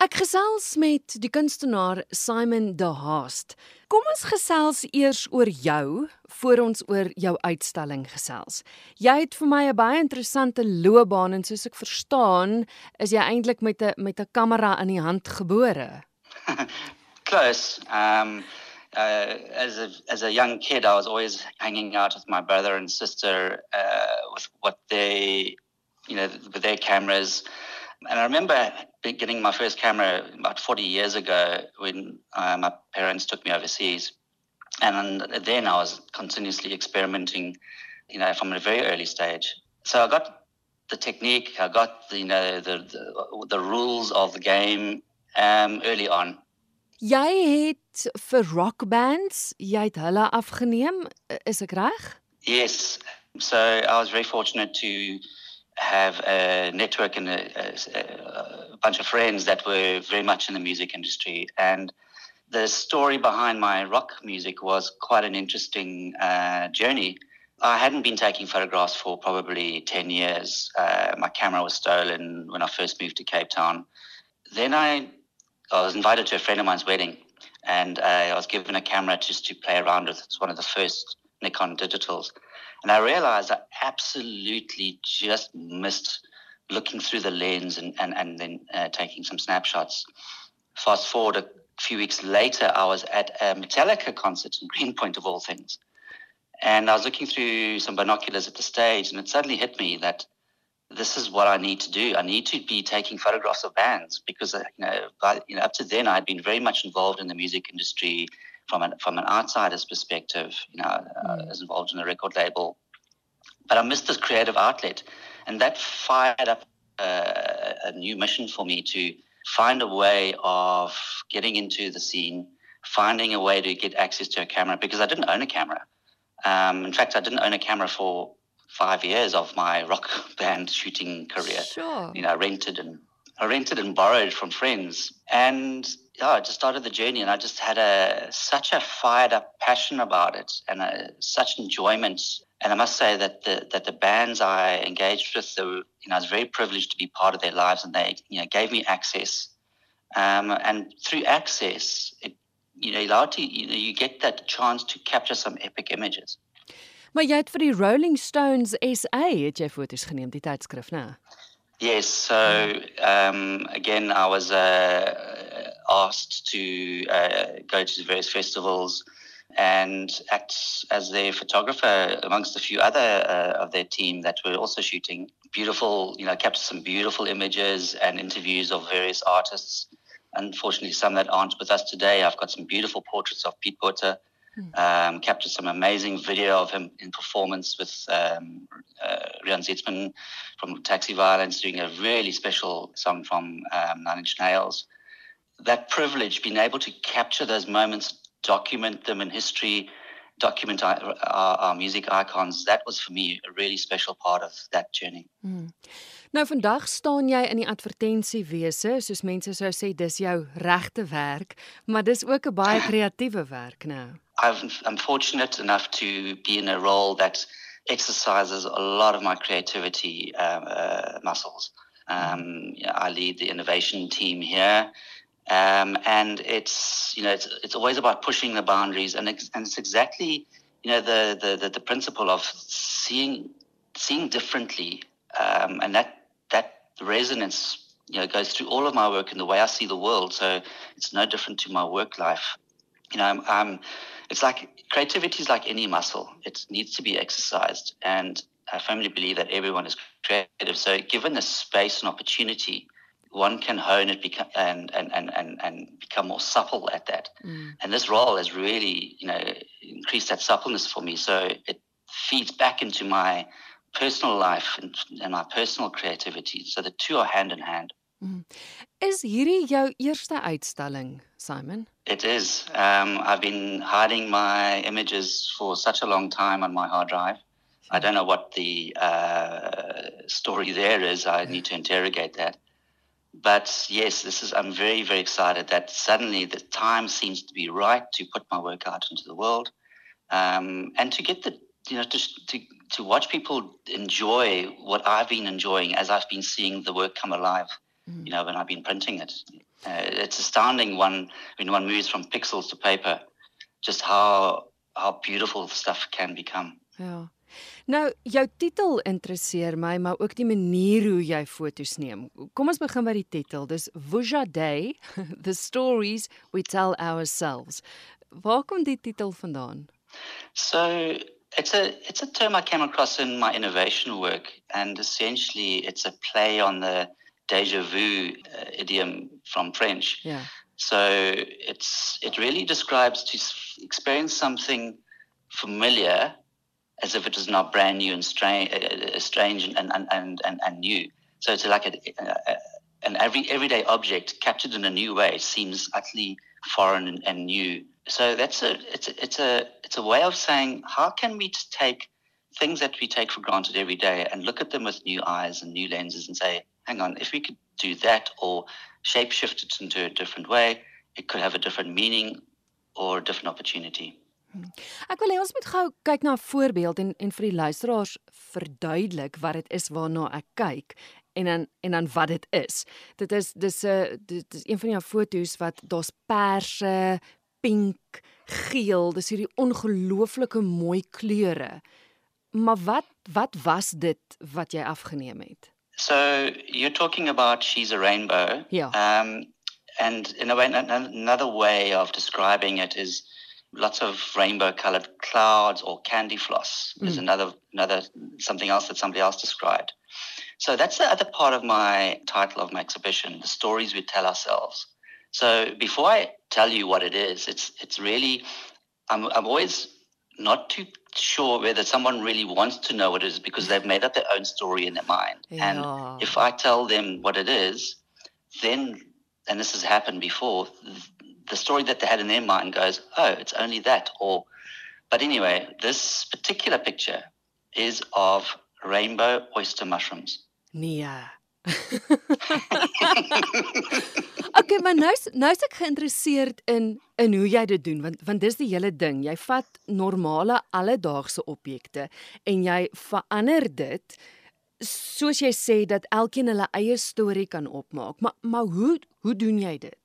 Ek gesels met die kunstenaar Simon De Haast. Kom ons gesels eers oor jou voor ons oor jou uitstalling gesels. Jy het vir my 'n baie interessante loopbaan en soos ek verstaan, is jy eintlik met 'n met 'n kamera in die hand gebore. Close. Um uh, as a as a young kid, I was always hanging out with my brother and sister uh, with what they, you know, with their cameras. And I remember getting my first camera about 40 years ago when uh, my parents took me overseas. And then I was continuously experimenting, you know, from a very early stage. So I got the technique, I got the, you know, the, the, the rules of the game um, early on. Jy het vir rock bands, jy het hulle afgeneem, is ek reg? Yes. So I was very fortunate to have a network and a, a, a, bunch of friends that were very much in the music industry. And the story behind my rock music was quite an interesting uh, journey. I hadn't been taking photographs for probably 10 years. Uh, my camera was stolen when I first moved to Cape Town. Then I, I was invited to a friend of mine's wedding, and uh, I was given a camera just to play around with. It's one of the first Nikon digitals. And I realized I absolutely just missed looking through the lens and, and, and then uh, taking some snapshots. Fast forward a few weeks later, I was at a Metallica concert in Greenpoint, of all things. And I was looking through some binoculars at the stage, and it suddenly hit me that this is what I need to do. I need to be taking photographs of bands because, uh, you know, by, you know, up to then I'd been very much involved in the music industry, from an from an outsider's perspective, you know, uh, mm. I was involved in a record label, but I missed this creative outlet, and that fired up uh, a new mission for me to find a way of getting into the scene, finding a way to get access to a camera because I didn't own a camera. Um, in fact, I didn't own a camera for five years of my rock band shooting career. Sure. You know, I rented and I rented and borrowed from friends, and yeah, I just started the journey, and I just had a such a fired up passion about it, and a, such enjoyment. And I must say that the that the bands I engaged with, the, you know, I was very privileged to be part of their lives, and they you know gave me access. Um, and through access, it you know allowed to you know you get that chance to capture some epic images. Maar jy het vir die Rolling Stones SA het jy foto's geneem die tydskrif, né? Yes, so um, again I was uh, asked to uh, go to various festivals and act as their photographer amongst a few other uh, of their team that were also shooting beautiful, you know, captured some beautiful images and interviews of various artists. Unfortunately, some that aren't with us today. I've got some beautiful portraits of Pete Butter. Hmm. Um, captured some amazing video of him in performance with um, uh, Rian Zietsman from Taxi Violence doing a really special song from um, Nine Inch Nails that privilege, being able to capture those moments, document them in history, document our, our, our music icons, that was for me a really special part of that journey. Mm. Nou vandag staan jy in die advertensiewese, soos mense sou sê dis jou regte werk, maar dis ook 'n baie kreatiewe werk nou. I've, I'm fortunate enough to be in a role that exercises a lot of my creativity uh, uh, muscles. Um, I lead the innovation team here. Um, and it's you know it's, it's always about pushing the boundaries, and it's, and it's exactly you know the, the the, the principle of seeing seeing differently, um, and that that resonance you know goes through all of my work and the way I see the world. So it's no different to my work life. You know, I'm, I'm it's like creativity is like any muscle; it needs to be exercised, and I firmly believe that everyone is creative. So given the space and opportunity one can hone it become, and, and, and, and, and become more supple at that. Mm. And this role has really, you know, increased that suppleness for me. So it feeds back into my personal life and, and my personal creativity. So the two are hand in hand. Mm. Is hierdie jou eerste uitstalling, Simon? It is. Um, I've been hiding my images for such a long time on my hard drive. I don't know what the uh, story there is. I need to interrogate that but yes, this is. I'm very, very excited that suddenly the time seems to be right to put my work out into the world, um, and to get the you know to, to to watch people enjoy what I've been enjoying as I've been seeing the work come alive. mm. you know, when I've been printing it. Uh, it's astounding one when one moves from pixels to paper, just how how beautiful stuff can become. Ja. Nou, jou titel interesseer my, maar ook die manier hoe jy foto's neem. Kom ons begin by die titel. Dis Vuja Day, the stories we tell ourselves. Waar kom die titel vandaan? So, it's a it's a term I came across in my innovation work and essentially it's a play on the déjà vu uh, idiom from French. Yeah. So, it's it really describes to experience something familiar as if it was not brand new and strange, uh, strange and, and, and, and, and new. So it's like a, a, an every everyday object captured in a new way seems utterly foreign and, and new. So that's a it's a, it's a it's a way of saying how can we take things that we take for granted every day and look at them with new eyes and new lenses and say, hang on, if we could do that or shape shift it into a different way, it could have a different meaning or a different opportunity. Ek wil hê ons moet gou kyk na 'n voorbeeld en en vir die luisteraars verduidelik wat dit is waarna ek kyk en dan en dan wat dit is. Dit is dis 'n dit is een van jou foto's wat daar's perse, pink, geel, dis hierdie ongelooflike mooi kleure. Maar wat wat was dit wat jy afgeneem het? So you're talking about she's a rainbow. Ja. Um and in a way another way of describing it is lots of rainbow colored clouds or candy floss mm. is another another something else that somebody else described so that's the other part of my title of my exhibition the stories we tell ourselves so before i tell you what it is it's it's really i'm, I'm always not too sure whether someone really wants to know what it is because they've made up their own story in their mind yeah. and if i tell them what it is then and this has happened before the story that they had in their mind goes, oh, it's only that. Or, but anyway, this particular picture is of rainbow oyster mushrooms. Nee. okay, maar nou nou is ek geïnteresseerd in in hoe jy dit doen want want dis die hele ding. Jy vat normale alledaagse objekte en jy verander dit soos jy sê dat elkeen hulle eie storie kan opmaak. Maar maar hoe hoe doen jy dit?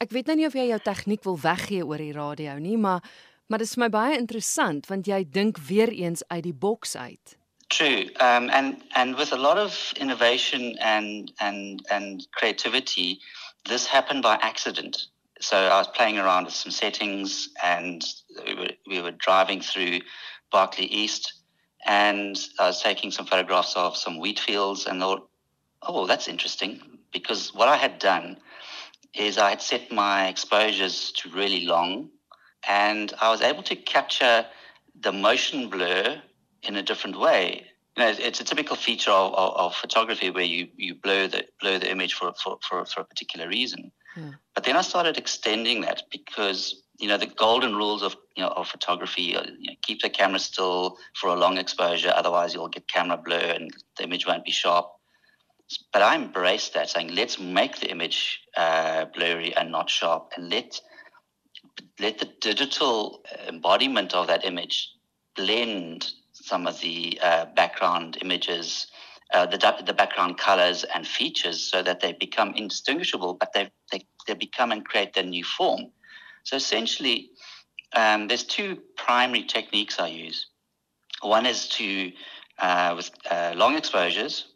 Ek weet nou nie of jy jou tegniek wil weggee oor die radio nie, maar maar dit is vir my baie interessant want jy dink weer eens uit die boks uit. True. Um and and with a lot of innovation and and and creativity, this happened by accident. So I was playing around with some settings and we were, we were driving through Berkeley East and I was taking some photographs of some wheat fields and thought, oh, that's interesting because what I had done is I had set my exposures to really long and I was able to capture the motion blur in a different way. You know, it's a typical feature of, of, of photography where you, you blur the blur the image for, for, for, for a particular reason. Hmm. But then I started extending that because you know the golden rules of you know of photography are, you know, keep the camera still for a long exposure, otherwise you'll get camera blur and the image won't be sharp. But I embraced that, saying let's make the image uh, blurry and not sharp, and let let the digital embodiment of that image blend some of the uh, background images, uh, the the background colors and features, so that they become indistinguishable, but they they, they become and create their new form. So essentially, um, there's two primary techniques I use. One is to uh, with uh, long exposures,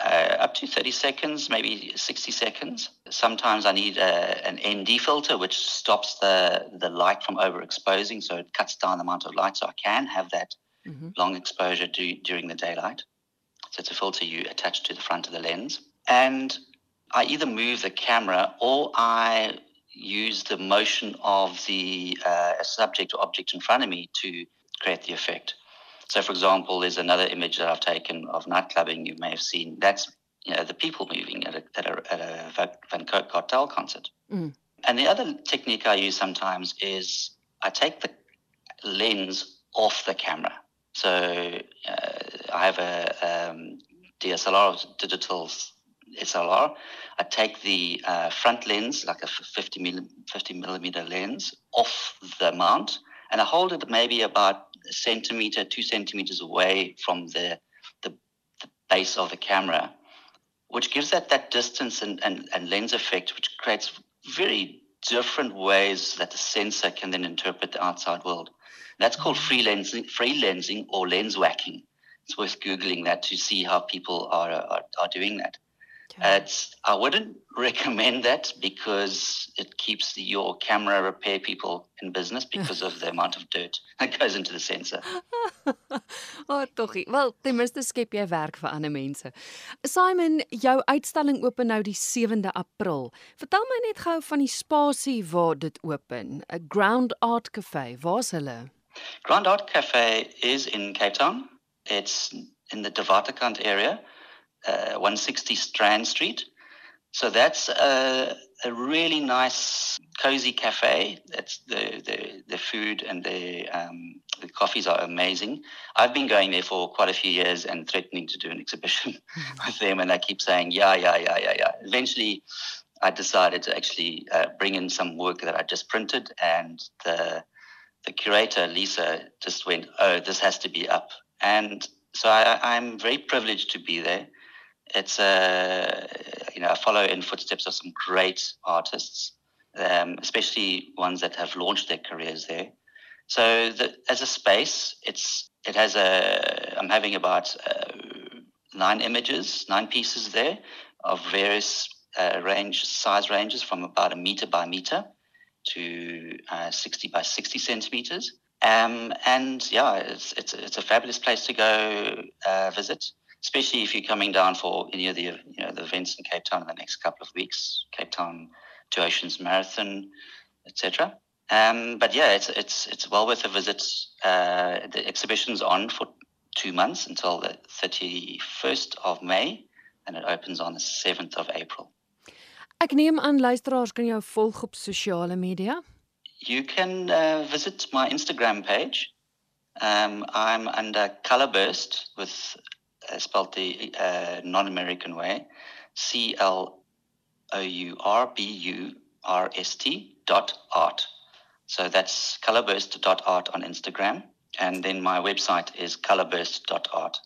uh, up to 30 seconds, maybe 60 seconds. Sometimes I need a, an ND filter, which stops the, the light from overexposing, so it cuts down the amount of light, so I can have that mm-hmm. long exposure do, during the daylight. So it's a filter you attach to the front of the lens. And I either move the camera or I use the motion of the uh, subject or object in front of me to create the effect. So, for example, there's another image that I've taken of nightclubbing you may have seen. That's you know, the people moving at a, at a, at a Van Coke Kartel concert. Mm. And the other technique I use sometimes is I take the lens off the camera. So uh, I have a um, DSLR, digital SLR. I take the uh, front lens, like a 50, milli, 50 millimeter lens, off the mount, and I hold it maybe about centimeter, two centimeters away from the, the, the base of the camera which gives that that distance and, and, and lens effect, which creates very different ways that the sensor can then interpret the outside world. That's called mm-hmm. free lensing, free lensing or lens whacking. It's worth googling that to see how people are are, are doing that. Okay. It's, I wouldn't recommend that because it keeps your camera repair people in business because of the amount of dirt that goes into the sensor. oh, toggie. Wel, ten minste skep jy werk vir ander mense. Simon, jou uitstalling open nou die 7de April. Vertel my net gou van die spasie waar dit open. 'n Ground Art Cafe. Waar's hulle? Ground Art Cafe is in Cape Town. It's in the Devatakant area. Uh, 160 Strand Street. So that's a, a, really nice, cozy cafe. That's the, the, the food and the, um, the coffees are amazing. I've been going there for quite a few years and threatening to do an exhibition with them, and they keep saying, yeah, yeah, yeah, yeah, yeah. Eventually, I decided to actually uh, bring in some work that I just printed, and the the curator Lisa just went, "Oh, this has to be up." And so I, I'm very privileged to be there it's a you know I follow in footsteps of some great artists, um, especially ones that have launched their careers there. So the, as a space, it's it has a I'm having about uh, nine images, nine pieces there of various uh, range size ranges from about a meter by meter to uh, 60 by 60 centimeters. Um, and yeah, it's, it's, it's a fabulous place to go uh, visit especially if you're coming down for any of the you know the events in Cape Town in the next couple of weeks, Cape Town Two Oceans Marathon, etc. Um, but yeah, it's it's it's well worth a visit. Uh, the exhibition's on for two months until the 31st of May, and it opens on the 7th of April. Ek neem aan luisteraars kan jou volg op sosiale media. You can uh, visit my Instagram page. Um, I'm under Colourburst with spelled the uh, non-American way, C L O U R B U R S T dot art. So that's colourburst dot art on Instagram, and then my website is colourburst dot art.